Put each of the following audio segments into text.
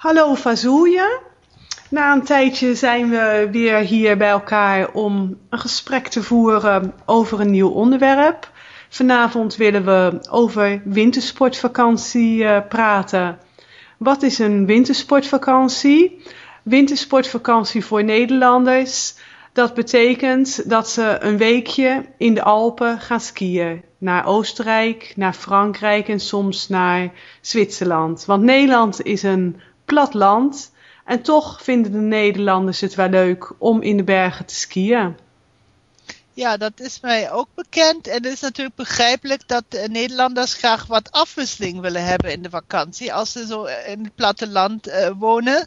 Hallo Fazoelje. Na een tijdje zijn we weer hier bij elkaar om een gesprek te voeren over een nieuw onderwerp. Vanavond willen we over wintersportvakantie uh, praten. Wat is een wintersportvakantie? Wintersportvakantie voor Nederlanders. Dat betekent dat ze een weekje in de Alpen gaan skiën. Naar Oostenrijk, naar Frankrijk en soms naar Zwitserland. Want Nederland is een plat. En toch vinden de Nederlanders het wel leuk om in de bergen te skiën. Ja, dat is mij ook bekend. En het is natuurlijk begrijpelijk dat de Nederlanders graag wat afwisseling willen hebben in de vakantie. Als ze zo in het platteland uh, wonen.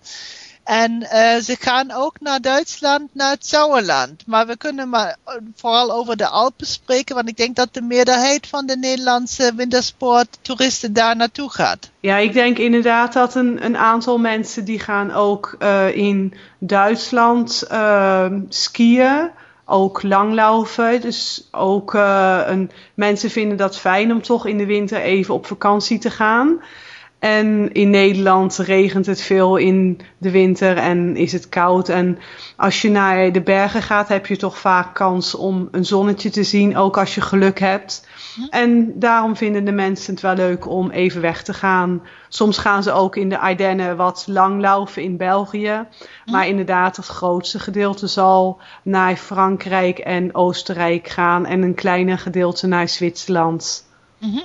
En uh, ze gaan ook naar Duitsland, naar het Sauerland. Maar we kunnen maar eh, vooral over de Alpen spreken, want ik denk dat de meerderheid van de Nederlandse wintersporttoeristen daar naartoe gaat. Ja, ik denk inderdaad dat een, een aantal mensen die gaan ook uh, in Duitsland uh, skiën. Ook langlaufen. Dus ook een, mensen vinden dat fijn om toch in de winter even op vakantie te gaan. En in Nederland regent het veel in de winter en is het koud. En als je naar de bergen gaat, heb je toch vaak kans om een zonnetje te zien, ook als je geluk hebt. Hm. En daarom vinden de mensen het wel leuk om even weg te gaan. Soms gaan ze ook in de Ardennen wat langlaufen in België. Hm. Maar inderdaad, het grootste gedeelte zal naar Frankrijk en Oostenrijk gaan. En een kleiner gedeelte naar Zwitserland. Mm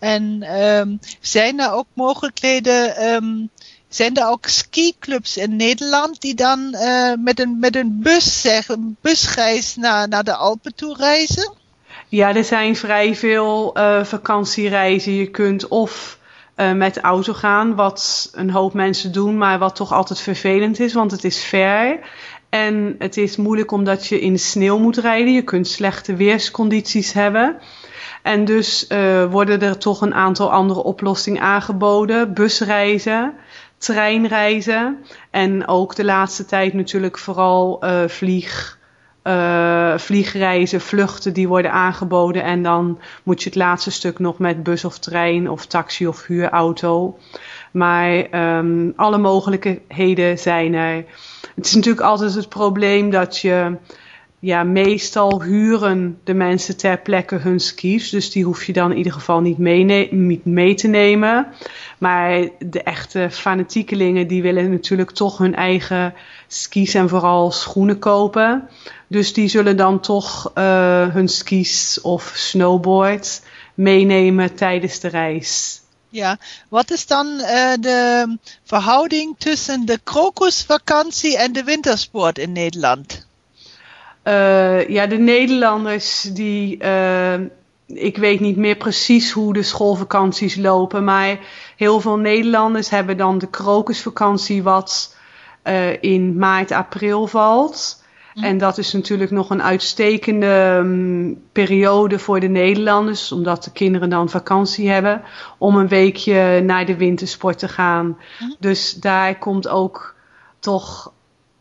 en um, zijn er ook mogelijkheden, um, zijn er ook skiclubs in Nederland die dan uh, met, een, met een bus, zeg, een busreis naar, naar de Alpen toe reizen? Ja, er zijn vrij veel uh, vakantiereizen. Je kunt of uh, met de auto gaan, wat een hoop mensen doen, maar wat toch altijd vervelend is, want het is ver. En het is moeilijk omdat je in sneeuw moet rijden. Je kunt slechte weerscondities hebben. En dus uh, worden er toch een aantal andere oplossingen aangeboden. Busreizen, treinreizen en ook de laatste tijd natuurlijk vooral uh, vlieg, uh, vliegreizen, vluchten die worden aangeboden. En dan moet je het laatste stuk nog met bus of trein of taxi of huurauto. Maar um, alle mogelijkheden zijn er. Het is natuurlijk altijd het probleem dat je ja, meestal huren de mensen ter plekke hun skis. Dus die hoef je dan in ieder geval niet mee, mee te nemen. Maar de echte fanatiekelingen die willen natuurlijk toch hun eigen skis en vooral schoenen kopen. Dus die zullen dan toch uh, hun skis of snowboard meenemen tijdens de reis. Ja, wat is dan uh, de verhouding tussen de krokusvakantie en de wintersport in Nederland? Uh, ja, de Nederlanders die. Uh, ik weet niet meer precies hoe de schoolvakanties lopen, maar heel veel Nederlanders hebben dan de krokusvakantie, wat uh, in maart, april valt. Mm. En dat is natuurlijk nog een uitstekende um, periode voor de Nederlanders, omdat de kinderen dan vakantie hebben, om een weekje naar de wintersport te gaan. Mm. Dus daar komt ook toch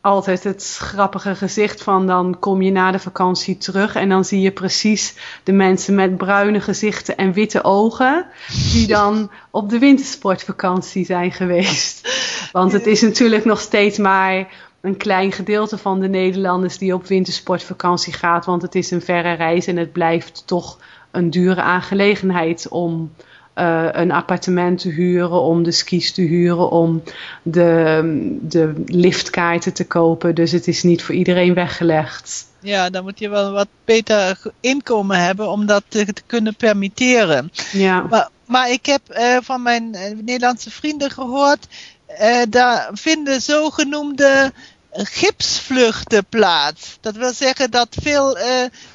altijd het grappige gezicht van dan kom je na de vakantie terug en dan zie je precies de mensen met bruine gezichten en witte ogen die dan op de wintersportvakantie zijn geweest. Want het is natuurlijk nog steeds maar een klein gedeelte van de Nederlanders die op wintersportvakantie gaat, want het is een verre reis en het blijft toch een dure aangelegenheid om uh, een appartement te huren, om de skis te huren, om de, de liftkaarten te kopen. Dus het is niet voor iedereen weggelegd. Ja, dan moet je wel wat beter inkomen hebben om dat te, te kunnen permitteren. Ja. Maar, maar ik heb uh, van mijn uh, Nederlandse vrienden gehoord, uh, daar vinden zogenoemde gipsvluchten plaats. Dat wil zeggen dat veel uh,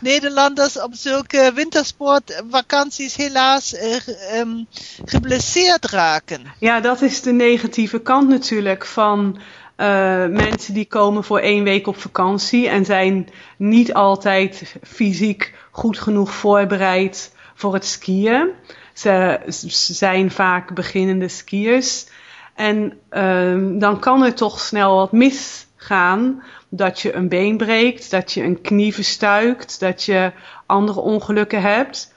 Nederlanders op zulke wintersportvakanties helaas uh, um, geblesseerd raken. Ja, dat is de negatieve kant natuurlijk van uh, mensen die komen voor één week op vakantie en zijn niet altijd fysiek goed genoeg voorbereid voor het skiën. Ze, ze zijn vaak beginnende skiers. En uh, dan kan er toch snel wat mis gaan dat je een been breekt, dat je een knie verstuikt, dat je andere ongelukken hebt.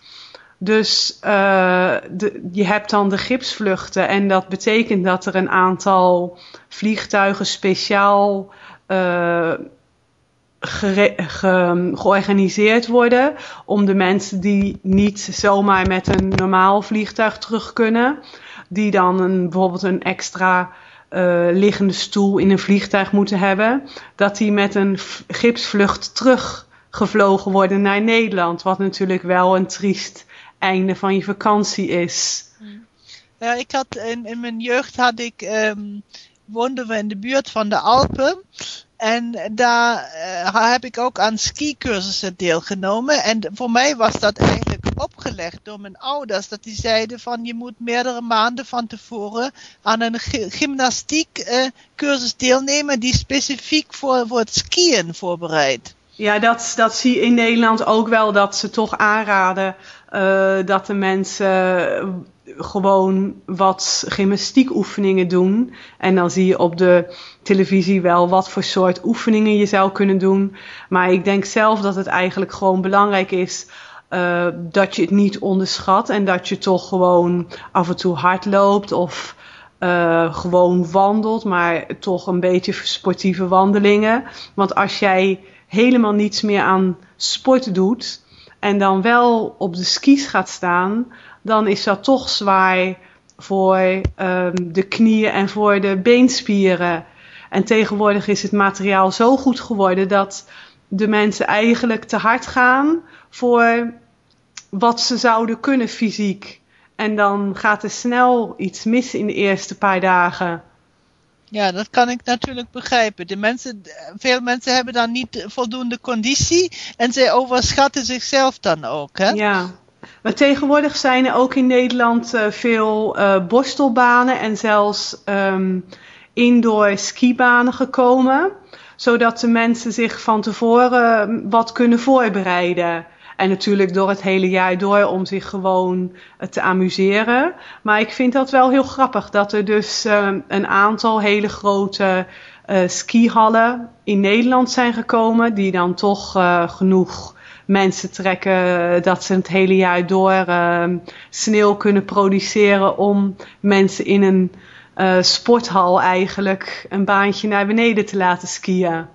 Dus uh, de, je hebt dan de gipsvluchten en dat betekent dat er een aantal vliegtuigen speciaal ge georganiseerd worden om de mensen die niet zomaar met een normaal vliegtuig terug kunnen, die dan een, bijvoorbeeld een extra uh, liggende stoel in een vliegtuig moeten hebben, dat die met een gipsvlucht teruggevlogen worden naar Nederland, wat natuurlijk wel een triest einde van je vakantie is. Ja, ik had in, mijn jeugd had ik, um, woonden we in de buurt van de Alpen. En daar uh, heb ik ook aan skicursussen deelgenomen. En voor mij was dat eigenlijk opgelegd door mijn ouders. Dat die zeiden van je moet meerdere maanden van tevoren aan een gymnastiek uh, cursus deelnemen die specifiek voor, voor het skiën voorbereidt. Ja, dat, dat zie je in Nederland ook wel, dat ze toch aanraden uh, dat de mensen gewoon wat gymnastiekoefeningen doen. En dan zie je op de televisie wel wat voor soort oefeningen je zou kunnen doen. Maar ik denk zelf dat het eigenlijk gewoon belangrijk is uh, dat je het niet onderschat en dat je toch gewoon af en toe hard loopt of uh, gewoon wandelt, maar toch een beetje sportieve wandelingen. Want als jij helemaal niets meer aan sport doet en dan wel op de skis gaat staan, dan is dat toch zwaar voor um, de knieën en voor de beenspieren. En tegenwoordig is het materiaal zo goed geworden dat de mensen eigenlijk te hard gaan voor wat ze zouden kunnen fysiek. En dan gaat er snel iets mis in de eerste paar dagen. Ja, dat kan ik natuurlijk begrijpen. De mensen, veel mensen hebben dan niet voldoende conditie en ze overschatten zichzelf dan ook. Hè? Ja, maar tegenwoordig zijn er ook in Nederland uh, veel uh, borstelbanen en zelfs um, indoor skibanen gekomen. Zodat de mensen zich van tevoren wat kunnen voorbereiden. En natuurlijk door het hele jaar door om zich gewoon te amuseren. Maar ik vind dat wel heel grappig dat er dus uh, een aantal hele grote uh, skihallen in Nederland zijn gekomen. Die dan toch genoeg mensen trekken dat ze het hele jaar door sneeuw kunnen produceren om mensen in een sporthal eigenlijk een baantje naar beneden te laten skiën.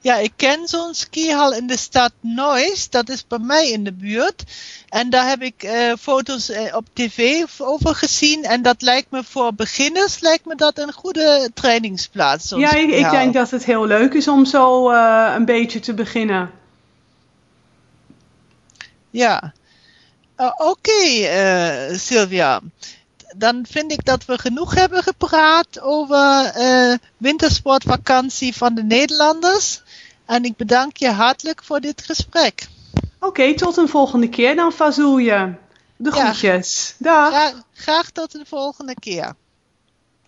Ja, ik ken zo'n skihal in de stad Neuss. Dat is bij mij in de buurt. En daar heb ik uh, foto's uh, op tv over gezien. En dat lijkt me voor beginners lijkt me dat een goede trainingsplaats. Ja, ik, ik, denk dat het heel leuk is om zo uh, een beetje te beginnen. Ja. Oké, okay, Sylvia dan vind ik dat we genoeg hebben gepraat over uh, wintersportvakantie van de Nederlanders. En ik bedank je hartelijk voor dit gesprek. Oké, okay, tot een volgende keer dan, Fazoelje. De groetjes. Ja, Dag. Graag, graag tot een volgende keer.